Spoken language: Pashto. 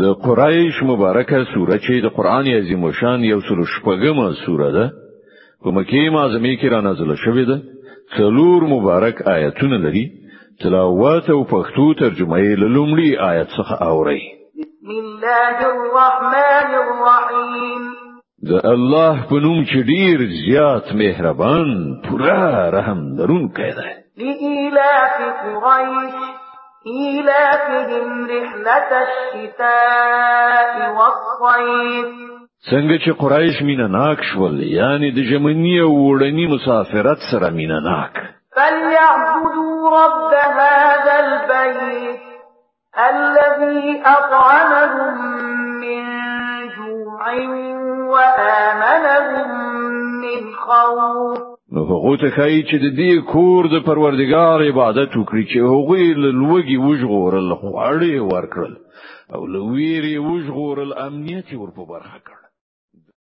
د قریش مبارکه سوره چې د قران عظیم شان یو سل شپږمه سوره ده په مکه معظمه کې را نازله شوې ده څلور مبارک آیتونه لري تلاوت او پښتو ترجمه یې لومړی آیت څخه اوري بسم الله الرحمن الرحیم د الله په نوم چې ډیر زیات مهربان پورا رحم درون کړه لإلاف قريش إيلافهم رحلة الشتاء والصيف څنګه چې قریش میناناک شول یعنی د جمنی او وړنی مسافرت سره بل فليعبدوا رب هذا البيت الذي أطعمهم من جوع وآمنهم خوف نو هغه ته خی چې د دې کور د پروردگار عبادت وکړي چې هغه لوګي وژغورل خوړې ورکړل او لویری وژغورل امنیت ورپو برخه کړ